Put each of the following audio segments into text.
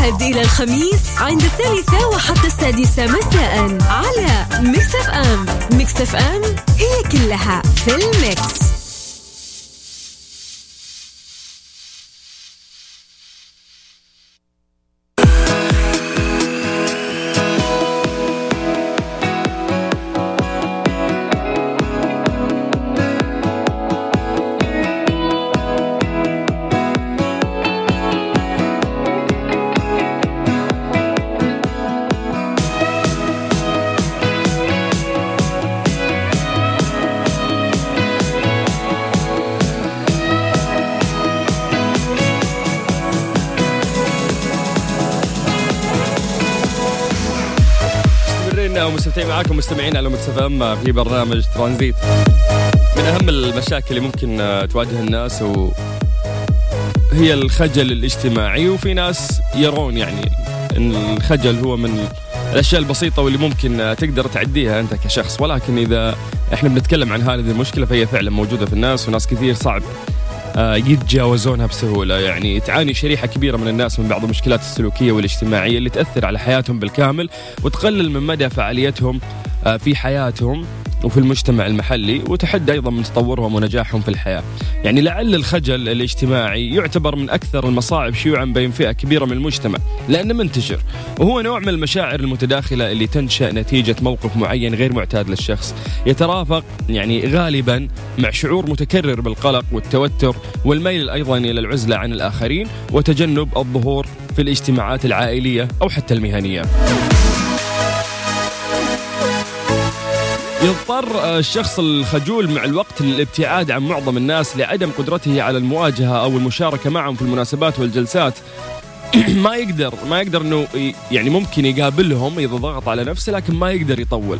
الأحد إلى الخميس عند الثالثة وحتى السادسة مساء على Mix FM. Mix FM it's all in the mix. مستمرين ومستمتعين معاكم مستمعين على مكس في برنامج ترانزيت. من أهم المشاكل اللي ممكن آه، تواجه الناس و هي الخجل الاجتماعي وفي ناس يرون يعني إن الخجل هو من الأشياء البسيطة واللي ممكن آه، تقدر تعديها أنت كشخص. ولكن إذا إحنا بنتكلم عن هذه المشكلة فهي فعلا موجودة في الناس وناس كثير صعب يتجاوزونها بسهولة. يعني تعاني شريحة كبيرة من الناس من بعض المشكلات السلوكية والاجتماعية اللي تأثر على حياتهم بالكامل وتقلل من مدى فعاليتهم آه، في حياتهم. وفي المجتمع المحلي وتحد أيضا من تطورهم ونجاحهم في الحياة. يعني لعل الخجل الاجتماعي يعتبر من أكثر المصاعب شيوعا بين فئة كبيرة من المجتمع لأنه منتشر وهو نوع من المشاعر المتداخلة اللي تنشأ نتيجة موقف معين غير معتاد للشخص يترافق يعني غالبا مع شعور متكرر بالقلق والتوتر والميل أيضا إلى العزلة عن الآخرين وتجنب الظهور في الاجتماعات العائلية أو حتى المهنية. يضطر الشخص الخجول مع الوقت للابتعاد عن معظم الناس لعدم قدرته على المواجهة أو المشاركة معهم في المناسبات والجلسات. ما يقدر ما يقدر إنه يعني ممكن يقابلهم إذا ضغط على نفسه لكن ما يقدر يطول.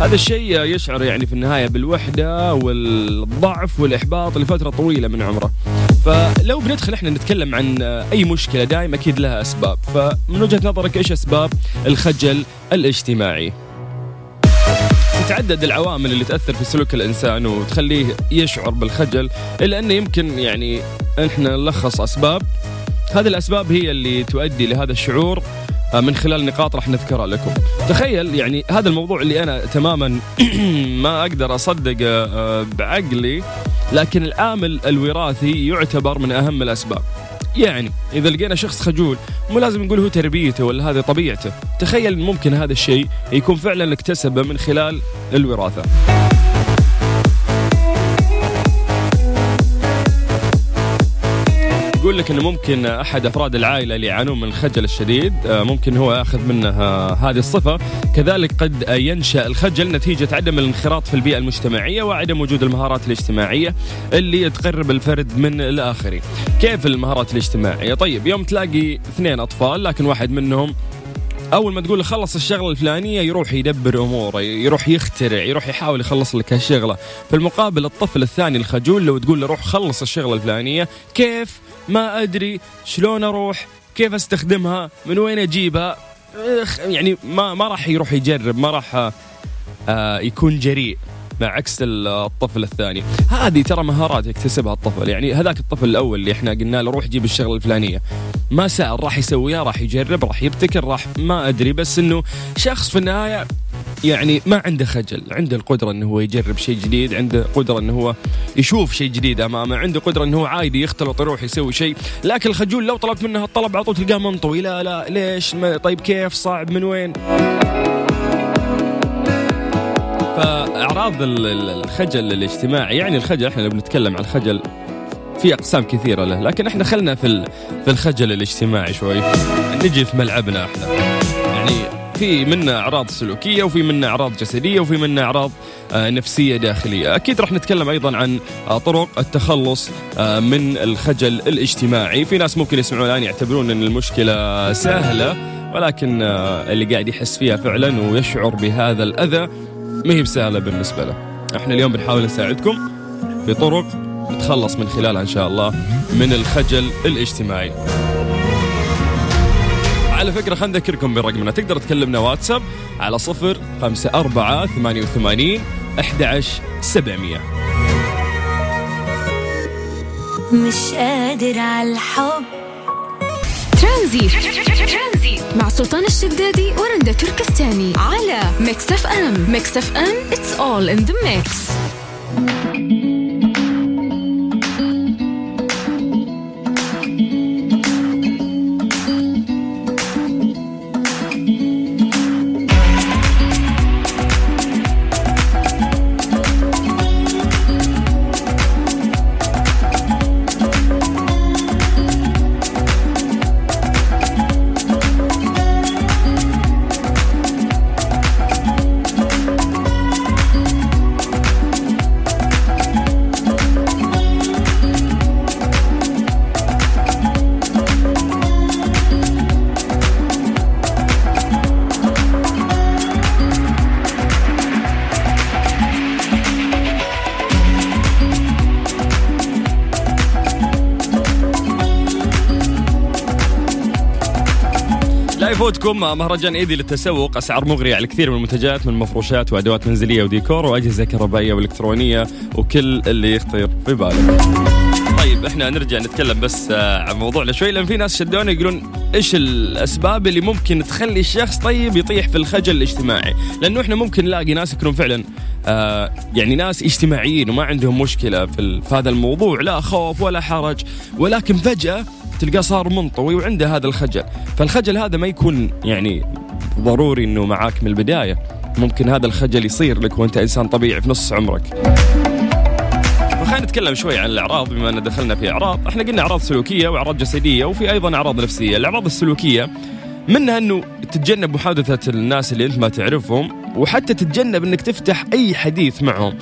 هذا الشيء يشعر يعني في النهاية بالوحدة والضعف والإحباط لفترة طويلة من عمره. فلو بندخل إحنا نتكلم عن أي مشكلة دائما أكيد لها أسباب. فمن وجهة نظرك إيش أسباب الخجل الاجتماعي؟ تتعدد العوامل اللي تأثر في سلوك الإنسان وتخليه يشعر بالخجل إلا أنه يمكن يعني إحنا نلخص أسباب. هذه الأسباب هي اللي تؤدي لهذا الشعور آه، من خلال نقاط راح نذكرها لكم. تخيل يعني هذا الموضوع اللي أنا تماما ما أقدر أصدق آه، بعقلي لكن العامل الوراثي يعتبر من أهم الأسباب. يعني إذا لقينا شخص خجول مو لازم نقول هو تربيته ولا هذه طبيعته. تخيل ممكن هذا الشيء يكون فعلا اكتسبه من خلال الوراثة. يقول لك إنه ممكن أحد أفراد العائلة اللي يعانون من الخجل الشديد آه، ممكن هو يأخذ منه آه، هذه الصفة. كذلك قد ينشأ الخجل نتيجة عدم الانخراط في البيئة المجتمعية وعدم وجود المهارات الاجتماعية اللي تقرب الفرد من الآخرين. كيف المهارات الاجتماعية؟ طيب يوم تلاقي اثنين أطفال لكن واحد منهم أول ما تقول خلص الشغلة الفلانية يروح يدبر أموره يروح يخترع يروح يحاول يخلص لك هالشغلة. في المقابل الطفل الثاني الخجول لو تقول له روح خلص الشغلة الفلانية كيف؟ ما أدري. شلون أروح؟ كيف أستخدمها؟ من وين أجيبها؟ يعني ما ما راح يروح يجرب ما راح آه، يكون جريء. مع عكس الطفل الثاني. هذه ترى مهارات يكتسبها الطفل. يعني هذاك الطفل الأول اللي إحنا قلنا له روح جيب الشغلة الفلانية. ما سأل راح يسويها راح يجرب راح يبتكر راح ما أدري. بس إنه شخص في النهاية يعني ما عنده خجل عنده القدرة إنه هو يجرب شيء جديد عنده قدرة إنه هو يشوف شيء جديد أمامه عنده قدرة إنه هو عادي يختلط يروح يسوي شيء. لكن الخجول لو طلبت منه الطلب على طول تلقاه منطوي. لا لا ليش؟ ما طيب كيف؟ صعب من وين؟ فأعراض ال- ال- الخجل الاجتماعي يعني الخجل إحنا لو بنتكلم عن الخجل في أقسام كثيرة له لكن إحنا خلنا في في الخجل الاجتماعي شوي. نجي في ملعبنا إحنا. يعني في منا أعراض سلوكية وفي منا أعراض جسدية وفي منا أعراض آه، نفسية داخلية. أكيد راح نتكلم أيضا عن آه، طرق التخلص آه، من الخجل الاجتماعي. في ناس ممكن يسمعون الآن يعتبرون إن المشكلة سهلة ولكن اللي قاعد يحس فيها فعلا ويشعر بهذا الأذى ما هي بسهلة بالنسبة له. إحنا اليوم بنحاول نساعدكم في طرق نتخلص من خلالها إن شاء الله من الخجل الاجتماعي. على فكرة خلينا نذكركم برقمنا. تقدر تكلمنا واتساب على صفر خمسة أربعة ثمانية وثمانين أحد عشر سبعمية. مش قادر على الحب. ترانزي مع سلطان الشدادي ورندا تركستاني. على Mix FM Mix FM it's all in the mix. يفوتكم مهرجان إيدي للتسوق أسعار مغرية على الكثير من المنتجات من مفروشات وأدوات منزلية وديكور وأجهزة كهربائية وإلكترونية وكل اللي يخطر في بالك. طيب إحنا نرجع نتكلم بس آه، عن موضوعنا شوي لأن في ناس شدونا يقولون إيش الأسباب اللي ممكن تخلي الشخص طيب يطيح في الخجل الاجتماعي لأنه إحنا ممكن نلاقي ناس يكونون فعلا آه يعني ناس اجتماعيين وما عندهم مشكلة في, في هذا الموضوع لا خوف ولا حرج ولكن فجأة تلقاه صار منطوي وعنده هذا الخجل. فالخجل هذا ما يكون يعني ضروري إنه معاك من البداية. ممكن هذا الخجل يصير لك وأنت إنسان طبيعي في نص عمرك. فخلينا نتكلم شوي عن الأعراض بما أن دخلنا في أعراض. إحنا قلنا أعراض سلوكية وأعراض جسدية وفي أيضا أعراض نفسية. الأعراض السلوكية منها إنه تتجنب محادثة الناس اللي أنت ما تعرفهم وحتى تتجنب إنك تفتح أي حديث معهم.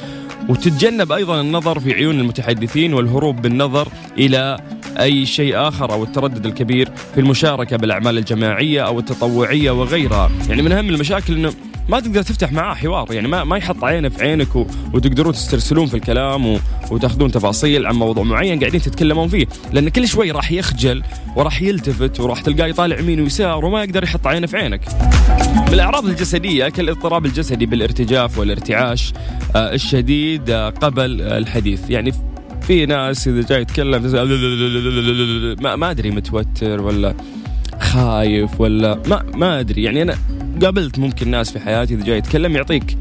وتتجنب أيضا النظر في عيون المتحدثين والهروب بالنظر إلى أي شيء آخر أو التردد الكبير في المشاركة بالأعمال الجماعية أو التطوعية وغيرها، يعني من أهم المشاكل إنه ما تقدر تفتح معاه حوار يعني ما ما يحط عينه في عينك و... وتقدرون تسترسلون في الكلام و... وتأخذون تفاصيل عن موضوع معين قاعدين تتكلمون فيه. لأن كل شوي راح يخجل وراح يلتفت وراح تلقاه يطالع يمين ويسار وما يقدر يحط عينه في عينك. من الاعراض الجسدية كالإضطراب الجسدي بالارتجاف والارتعاش آه، الشديد آه، قبل الحديث. يعني في ناس إذا جاي يتكلم ما, ما أدري متوتر ولا خايف ولا ما ما أدري. يعني أنا قابلت ممكن ناس في حياتي إذا جاي يتكلم يعطيك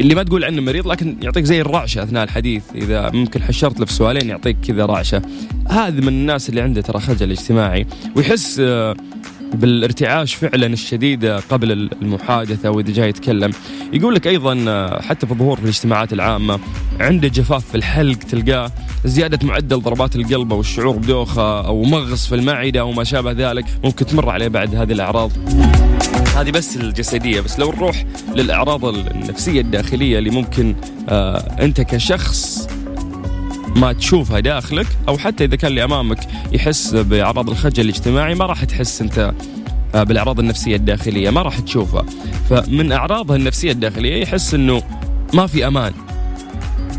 اللي ما تقول عنه مريض لكن يعطيك زي الرعشة أثناء الحديث. إذا ممكن حشرت له في سؤالين يعطيك كذا رعشة. هذا من الناس اللي عنده ترى خجل اجتماعي ويحس آه، بالارتعاش فعلا الشديد قبل المحادثة وإذا جاي يتكلم. يقول لك أيضا حتى في الظهور في الاجتماعات العامة عنده جفاف في الحلق تلقاه زيادة معدل ضربات القلب أو الشعور بدوخة أو مغص في المعدة أو ما شابه ذلك ممكن تمر عليه بعد هذه الأعراض. هذه بس الجسدية بس لو نروح للأعراض النفسية الداخلية اللي ممكن آه أنت كشخص ما تشوفها داخلك أو حتى إذا كان اللي أمامك يحس بأعراض الخجل الاجتماعي ما راح تحس أنت آه، بالأعراض النفسية الداخلية ما راح تشوفها. فمن أعراضها النفسية الداخلية يحس إنه ما في أمان.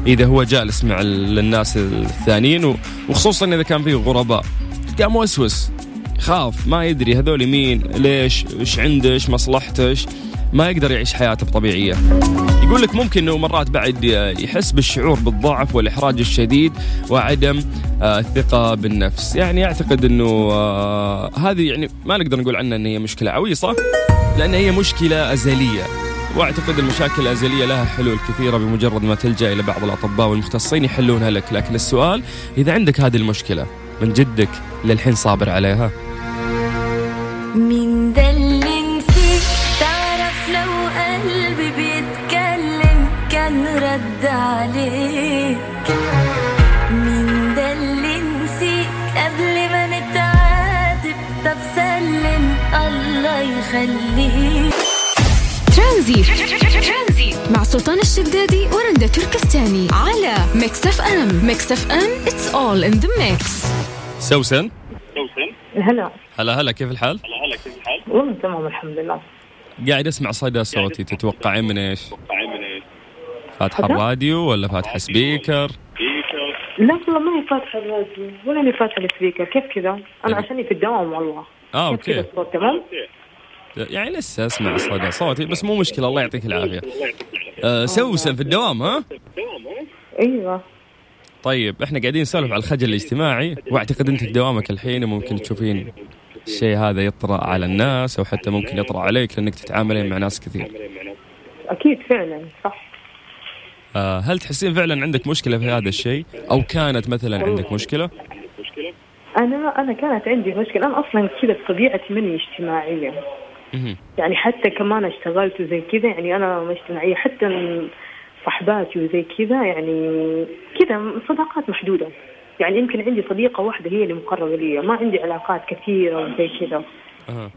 إذا هو جالس مع الناس الثانيين وخصوصا إذا كان فيه غرباء. تلقاه موسوس خاف ما يدري هذول مين ليش إيش عنده إيش مصلحته إيش ما يقدر يعيش حياته بطبيعية. يقول لك ممكن إنه مرات بعد يحس بالشعور بالضعف والإحراج الشديد وعدم آه، الثقة بالنفس. يعني أعتقد إنه آه، هذه يعني ما نقدر نقول عنها إن هي مشكلة عويصة لأن هي مشكلة أزلية. وأعتقد المشاكل الأزلية لها حلول كثيرة بمجرد ما تلجأ إلى بعض الأطباء والمختصين يحلونها لك. لكن السؤال إذا عندك هذه المشكلة من جدك للحين صابر عليها؟ مين؟ يخليك ترانزي مع سلطان الشدادي ورندا تركستاني على Mix FM Mix FM it's all in the mix سوسن سوسن هلا هلا هلا كيف الحال؟ هلا هلا كيف الحال؟ والله تمام الحمد لله قاعد أسمع صدى صوتي تتوقعين من إيش؟ تتوقعين من إيش؟ فاتحة الراديو ولا فاتحة speaker؟ لا والله ما هي فاتحة الراديو ولا اني فاتحة ال speaker كيف كذا؟ أنا إيه. عشاني في الدوام والله آه أوكي الصوت تمام؟ يعني لسه أسمع صدى صوتي بس مو مشكلة الله يعطيك العافية. آه سوسن في الدوام ها؟ أيوه طيب إحنا قاعدين نسولف على الخجل الاجتماعي وأعتقد أنت في دوامك الحين ممكن تشوفين الشيء هذا يطرأ على الناس أو حتى ممكن يطرأ عليك لأنك تتعاملين مع ناس كثير. أكيد فعلا صح آه هل تحسين فعلا عندك مشكلة في هذا الشيء أو كانت مثلا عندك مشكلة؟ أنا أنا كانت عندي مشكلة أنا أصلا كذا بطبيعتي ماني اجتماعيه. يعني حتى كمان اشتغلت وزي كذا يعني أنا ما اجتماعيه حتى صحباتي وزي كذا يعني كذا صداقات محدودة. يعني يمكن عندي صديقة واحدة هي اللي مقربه لي ما عندي علاقات كثيرة وزي كذا. آه.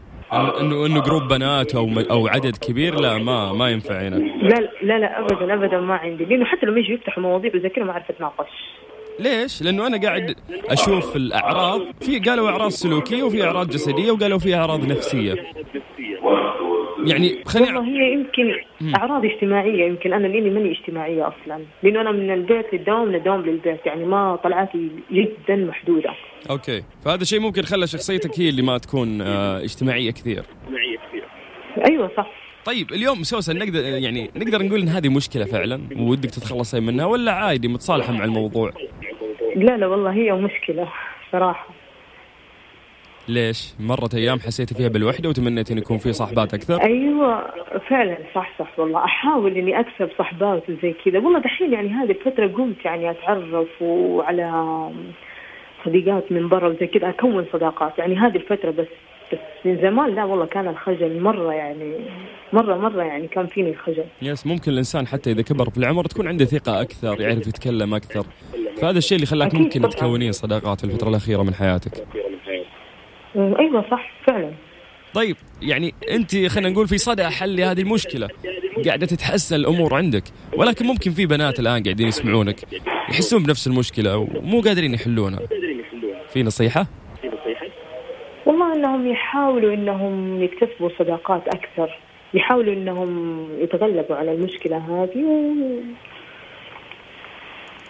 انه انه جروب بنات أو أو عدد كبير لا ما ما ينفع هنا. لا لا لا ابدا ابدا ما عندي. لأنه حتى لما يجوا يفتحوا مواضيع وزي كذا ما أعرف أتناقش. ليش؟ لأنه أنا قاعد أشوف الأعراض في قالوا أعراض سلوكية وفي أعراض جسدية وقالوا في أعراض نفسية. يعني خليني والله هي يمكن أعراض اجتماعية يمكن أنا لأني ماني اجتماعية أصلا لأنه أنا من البيت للدوام من الدوام للبيت يعني ما طلعاتي جدا محدودة أوكي فهذا الشيء ممكن خلى شخصيتك هي اللي ما تكون آه، اجتماعية كثير. أيوه صح طيب اليوم سوسن نقدر يعني نقدر نقول إن هذه مشكلة فعلا ودك تتخلصين منها ولا عادي متصالحة مع الموضوع؟ لا لا والله هي مشكلة صراحة. ليش؟ مرت أيام حسيتي فيها بالوحدة وتمنيتي إن يكون في صاحبات أكثر؟ أيوه فعلا صح صح والله. أحاول إني أكسب صحبات وزي كذا. والله دحين يعني هذه الفترة قمت يعني أتعرف وعلى صديقات من برا وزي كذا أكون صداقات. يعني هذه الفترة بس بس من زمان لا والله كان الخجل مرة يعني مرة مرة يعني كان فيني الخجل. يس ممكن الإنسان حتى إذا كبر في العمر تكون عنده ثقة أكثر يعرف يتكلم أكثر. فهذا الشيء اللي خلاك ممكن طبعاً. تكونين صداقات في الفترة الأخيرة من حياتك. أمم، أيوه صح فعلا طيب يعني أنت خلينا نقول في صدى حل لهذه المشكلة قاعدة تتحسن الأمور عندك ولكن ممكن في بنات الآن قاعدين يسمعونك يحسون بنفس المشكلة ومو قادرين يحلونها في نصيحة والله إنهم يحاولوا إنهم يكتسبوا صداقات أكثر يحاولوا إنهم يتغلبوا على المشكلة هذه و...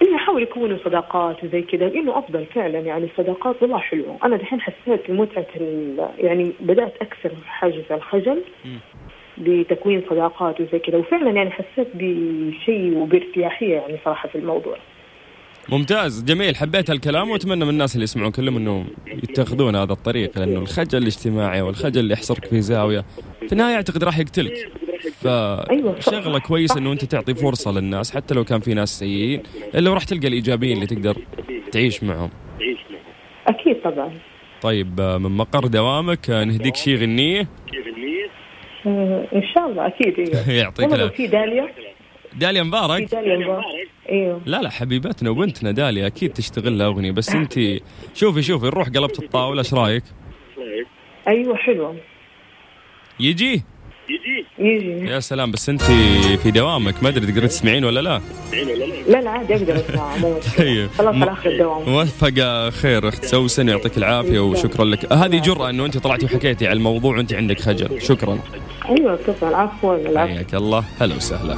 إنه يحاولوا يكونوا صداقات وزي كذا لأنه أفضل فعلا يعني الصداقات والله حلوة أنا دحين حسيت بمتعة. يعني بدأت أكسر حاجز الخجل بتكوين صداقات وزي كذا وفعلا يعني حسيت بشيء وبارتياحية يعني صراحة في الموضوع ممتاز جميل حبيت هالكلام وأتمنى من الناس اللي يسمعون كلهم إنه يتخذون هذا الطريق لأنه الخجل الاجتماعي والخجل اللي يحصرك في زاوية في النهاية أعتقد راح يقتلك. فشغله كويسه صح. إنه أنت تعطي فرصة للناس حتى لو كان في ناس سيئين إلا وراح تلقى الإيجابيين اللي تقدر تعيش معهم. أكيد طبعا. طيب من مقر دوامك آه، نهديك شي غنية؟ إن شاء الله أكيد أيوه يعطيك العافية. في داليا. داليا في مبارك داليا مبارك. أيوه لا لا حبيبتنا وبنتنا داليا أكيد تشتغل لها أغنية بس أنت شوفي شوفي نروح قلبت الطاولة إيش رأيك؟ أيوه حلوة. يجي؟ يجي. يا سلام بس انت في دوامك ما أدري تقدرين تسمعين ولا لا؟ لا لا عادي أقدر أسمع. طيب. خلاص على آخر الدوام. موفقة خير أخت سوسن يعطيك العافية وشكرا لك. هذه جرأة إنه أنت طلعتي وحكيتي على الموضوع وأنت عندك خجل. شكرا. أيوه طبعا عفوا العفو حياك الله. هلا وسهلا.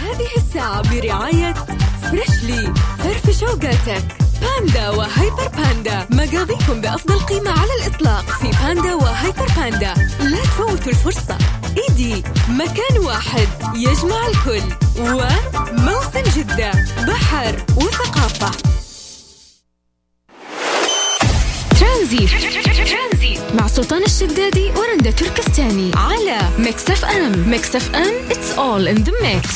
هذه الساعة برعاية Freshly فرفش اوقاتك باندا وهيبر باندا. مقاضيكم بأفضل قيمة على الإطلاق في باندا وهيبر باندا. لا تفوتوا الفرصة. إيدي. مكان واحد. يجمع الكل. وموسم جدة. بحر وثقافة. ترانزيت مع سلطان الشدادي ورندا تركستاني. على Mix FM. Mix FM. It's all in the mix.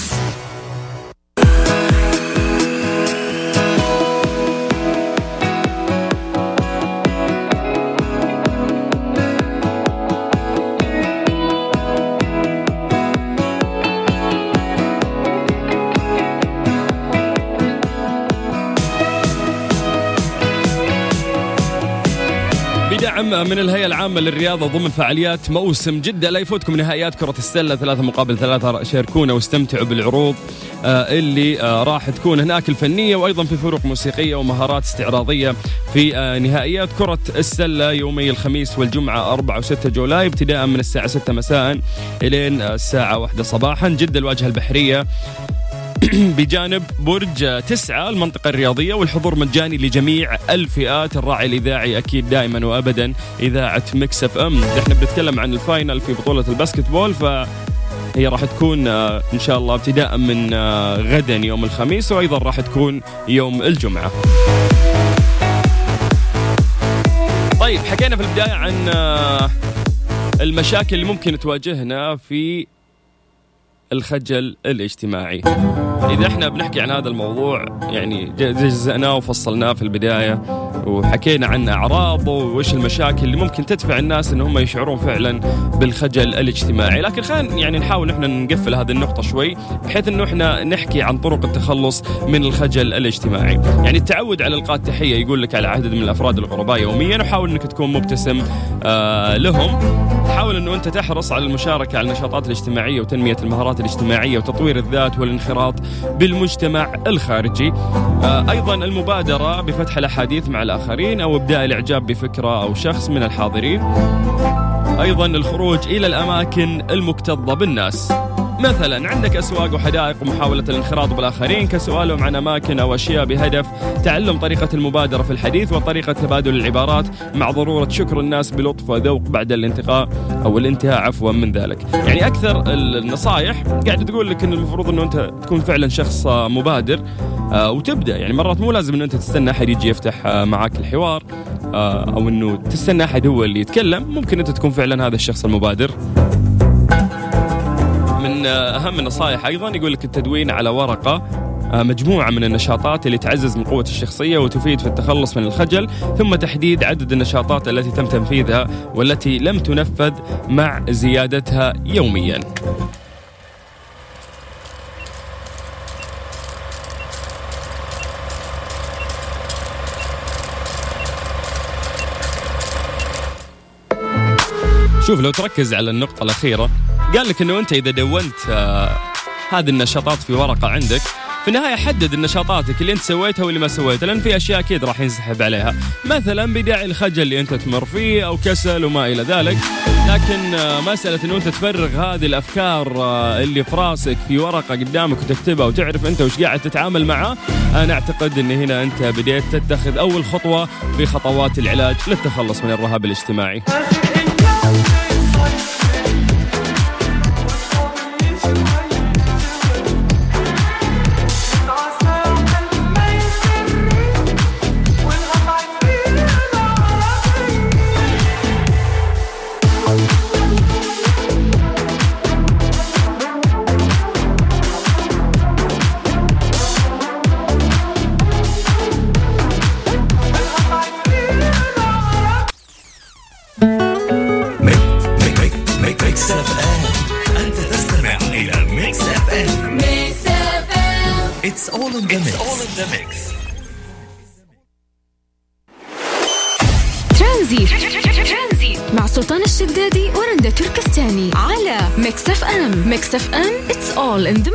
بدعم من الهيئة العامة للرياضة ضمن فعاليات موسم جدة. لا يفوتكم نهائيات كرة السلة ثلاثة مقابل ثلاثة. شاركونا واستمتعوا بالعروض آه، اللي آه، راح تكون هناك الفنية وأيضا في فروق موسيقية ومهارات استعراضية في آه، نهائيات كرة السلة يومي الخميس والجمعة 4 و6 جولاي ابتداء من الساعة 6 مساء آه، الساعة 1 صباحا. جدة الواجهة البحرية بجانب برج تسعة المنطقة الرياضية والحضور مجاني لجميع الفئات الراعي الإذاعي أكيد دائما وأبدا إذاعة Mix FM إحنا بنتكلم عن ال final في بطولة ال basketball ف هي راح تكون آه، إن شاء الله ابتداء من آه، غدا يوم الخميس وأيضا راح تكون يوم الجمعة. طيب حكينا في البداية عن آه، المشاكل اللي ممكن تواجهنا في الخجل الاجتماعي. إذا إحنا بنحكي عن هذا الموضوع يعني جزأناه وفصلناه في البداية. وحكينا عن أعراضه وإيش المشاكل اللي ممكن تدفع الناس إن هم يشعرون فعلا بالخجل الاجتماعي. لكن خلينا يعني نحاول إحنا نقفل هذه النقطة شوي بحيث إنه إحنا نحكي عن طرق التخلص من الخجل الاجتماعي. يعني التعود على إلقاء التحية يقول لك على عدد من الأفراد الغرباء يوميا وحاول إنك تكون مبتسم آه لهم. حاول إنه أنت تحرص على المشاركة على النشاطات الاجتماعية وتنمية المهارات الاجتماعية وتطوير الذات والانخراط بالمجتمع الخارجي. آه، أيضا المبادرة بفتح الأحاديث مع الآخرين أو إبداء الإعجاب بفكرة أو شخص من الحاضرين. أيضا الخروج إلى الأماكن المكتظة بالناس. مثلا عندك أسواق وحدائق ومحاولة الانخراط بالآخرين كسؤالهم عن أماكن أو أشياء بهدف تعلم طريقة المبادرة في الحديث وطريقة تبادل العبارات. مع ضرورة شكر الناس بلطف وذوق بعد الانتقاء أو الانتهاء عفوا من ذلك. يعني أكثر النصائح قاعدة تقول لك انه المفروض إنه أنت تكون فعلا شخص مبادر آه، وتبدأ. يعني مرات مو لازم إنه أنت تستنى أحد يجي يفتح آه، معك الحوار آه، أو إنه تستنى أحد هو اللي يتكلم. ممكن أنت تكون فعلا هذا الشخص المبادر. من أهم النصائح أيضا يقول لك التدوين على ورقة آه، مجموعة من النشاطات اللي تعزز من قوة الشخصية وتفيد في التخلص من الخجل ثم تحديد عدد النشاطات التي تم تنفيذها والتي لم تنفذ مع زيادتها يوميا. شوف لو تركز على النقطة الأخيرة قال لك أنه أنت إذا دونت آه هذه النشاطات في ورقة عندك في النهاية حدد النشاطاتك اللي أنت سويتها واللي ما سويتها لأن في أشياء أكيد راح ينسحب عليها. مثلا بداعي الخجل اللي أنت تمر فيه أو كسل وما إلى ذلك. لكن آه، مسألة إنه أنت تفرغ هذه الأفكار آه، اللي في راسك في ورقة قدامك وتكتبها وتعرف أنت وش قاعد تتعامل معاه أنا أعتقد إن هنا أنت بديت تتخذ أول خطوة في خطوات العلاج للتخلص من الرهاب الاجتماعي. ميكس اف ام اتس اول ان ذا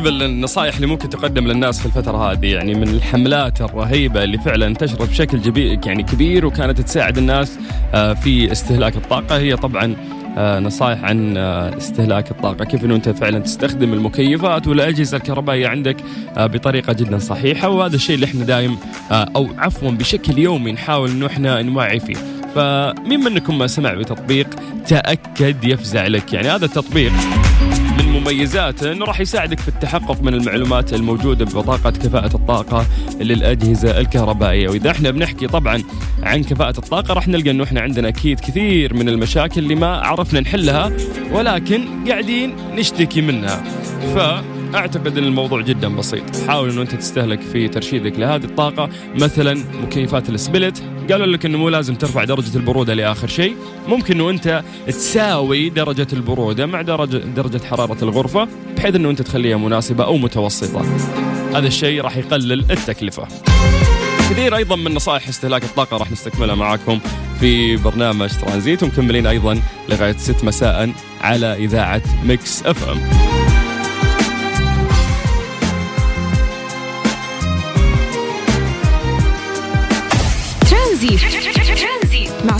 اجمل النصائح اللي ممكن تقدم للناس في الفترة هذه يعني من الحملات الرهيبة اللي فعلا انتشرت بشكل يعني كبير وكانت تساعد الناس آه، في استهلاك الطاقة. هي طبعا آه، نصائح عن آه، استهلاك الطاقة. كيف أنه أنت فعلا تستخدم المكيفات والأجهزة الكهربائية عندك بطريقة جدا صحيحة. وهذا الشيء اللي إحنا دايم أو عفوا بشكل يومي نحاول أنه إحنا نوعي فيه. فمين منكم ما سمع بتطبيق تأكد يفزع لك؟ يعني هذا التطبيق مميزاته إنه راح يساعدك في التحقق من المعلومات الموجودة ببطاقه كفاءة الطاقة للأجهزة الكهربائية، وإذا إحنا بنحكي طبعا عن كفاءة الطاقة راح نلقى إنه إحنا عندنا أكيد كثير من المشاكل اللي ما عرفنا نحلها ولكن قاعدين نشتكي منها. ف أعتقد إن الموضوع جدا بسيط. حاول إنه أنت تستهلك في ترشيدك لهذه الطاقة. مثلا مكيفات السبلت. قالوا لك إنه مو لازم ترفع درجة البرودة لآخر شيء. ممكن إنه أنت تساوي درجة البرودة مع درجه درجة حرارة الغرفة بحيث إنه أنت تخليها مناسبة أو متوسطة. هذا الشيء راح يقلل التكلفة. كثير أيضا من نصائح استهلاك الطاقة راح نستكملها معاكم في برنامج ترانزيت ومكملين أيضا لغاية 6 مساء على إذاعة Mix FM.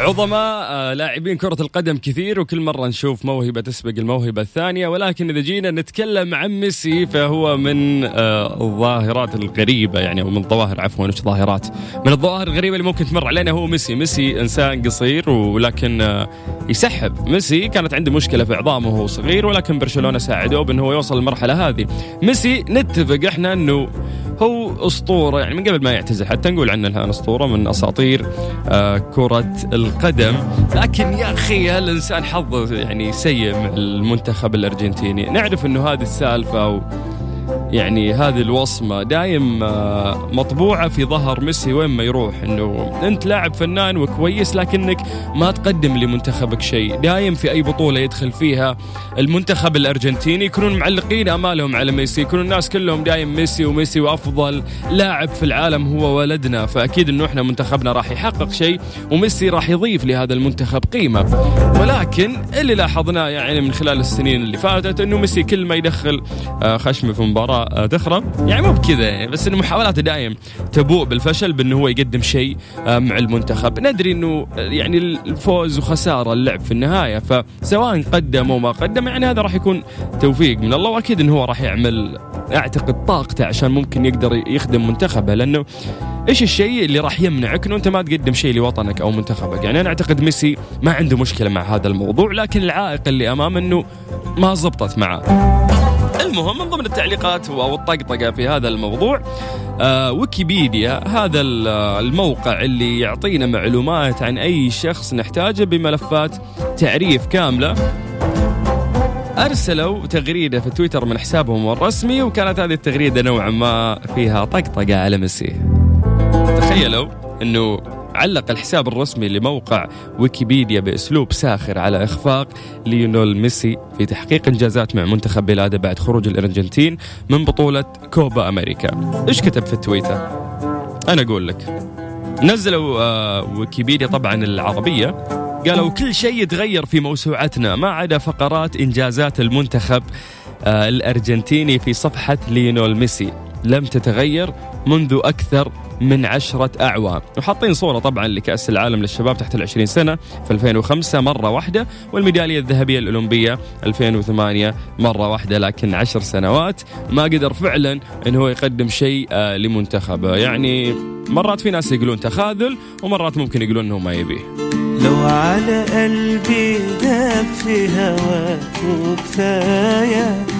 عظماء آه، لاعبين كرة القدم كثير وكل مرة نشوف موهبة تسبق الموهبة الثانية. ولكن إذا جينا نتكلم عن ميسي فهو من آه، الظاهرات الغريبة يعني أو من ظواهر عفوا مش ظاهرات؟ من الظواهر الغريبة اللي ممكن تمر علينا هو ميسي. ميسي إنسان قصير ولكن آه، يسحب. ميسي كانت عنده مشكلة في عظامه وهو صغير ولكن برشلونة ساعدوه بأنه هو يوصل للمرحلة هذه. ميسي نتفق إحنا أنه هو أسطورة يعني من قبل ما يعتزل حتى نقول عنه الآن أسطورة من أساطير آه كرة القدم. لكن يا أخي هالانسان حظه يعني سيء مع المنتخب الأرجنتيني؟ نعرف إنه هذه السالفة يعني هذه الوصمة دايم آه، مطبوعة في ظهر ميسي وين ما يروح إنه أنت لاعب فنان وكويس لكنك ما تقدم لمنتخبك شيء. دايم في أي بطولة يدخل فيها المنتخب الأرجنتيني يكونون معلقين أمالهم على ميسي يكونون الناس كلهم دايم ميسي وميسي وأفضل لاعب في العالم هو ولدنا. فأكيد إنه إحنا منتخبنا راح يحقق شيء وميسي راح يضيف لهذا المنتخب قيمة. ولكن اللي لاحظناه يعني من خلال السنين اللي فاتت إنه ميسي كل ما يدخل آه، خشمه في مباراة تخرب يعني مو بكذا يعني بس إنه محاولاته دايم تبوء بالفشل بإنه هو يقدم شيء آه، مع المنتخب. ندري إنه يعني الفوز وخسارة اللعب في النهاية فسواء قدم أو ما قدم يعني هذا راح يكون توفيق من الله وأكيد إنه هو راح يعمل أعتقد طاقته عشان ممكن يقدر يخدم منتخبه. لأنه إيش الشيء اللي راح يمنعك إنه أنت ما تقدم شيء لوطنك أو منتخبك؟ يعني أنا أعتقد ميسي ما عنده مشكلة مع هذا الموضوع لكن العائق اللي أمامه إنه ما زبطت معه. المهم من ضمن التعليقات أو الطقطقة في هذا الموضوع آه ويكيبيديا هذا الموقع اللي يعطينا معلومات عن أي شخص نحتاجه بملفات تعريف كاملة. أرسلوا تغريدة في تويتر من حسابهم الرسمي وكانت هذه التغريدة نوعا ما فيها طقطقة على ميسي تخيلوا إنه علق الحساب الرسمي لموقع ويكيبيديا بأسلوب ساخر على إخفاق ليونيل ميسي في تحقيق إنجازات مع منتخب بلاده بعد خروج الأرجنتين من بطولة كوبا أمريكا. إيش كتب في التويتر؟ أنا أقول لك. نزلوا آه ويكيبيديا طبعا العربية قالوا كل شيء يتغير في موسوعتنا ما عدا فقرات إنجازات المنتخب آه الأرجنتيني في صفحة ليونيل ميسي لم تتغير منذ أكثر من عشرة أعوام. وحاطين صورة طبعا لكأس العالم للشباب تحت العشرين سنة في 2005 مرة واحدة والميدالية الذهبية الأولمبية 2008 مرة واحدة لكن عشر سنوات ما قدر فعلا أنه هو يقدم شيء آه، لمنتخبه. يعني مرات في ناس يقولون تخاذل ومرات ممكن يقولون أنه ما يبيه. لو على قلبي داب في هواك وكفاية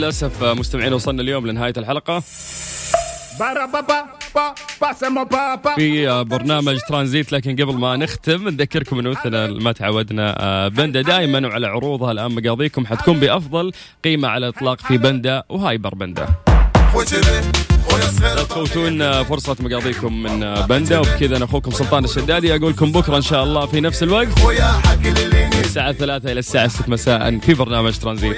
للأسف مستمعين وصلنا اليوم لنهاية الحلقة. في برنامج ترانزيت لكن قبل ما نختم نذكركم انه مثل ما تعودنا آه، بندا دائما وعلى عروضها. الآن مقاضيكم حتكون بأفضل قيمة على الإطلاق في بندا وهايبر بندا. تفوتون فرصة مقاضيكم من بندا. وبكذا أنا أخوكم سلطان الشدادي. أقول لكم بكرة إن شاء الله في نفس الوقت. الساعة ثلاثة إلى الساعة 6 مساء في برنامج ترانزيت.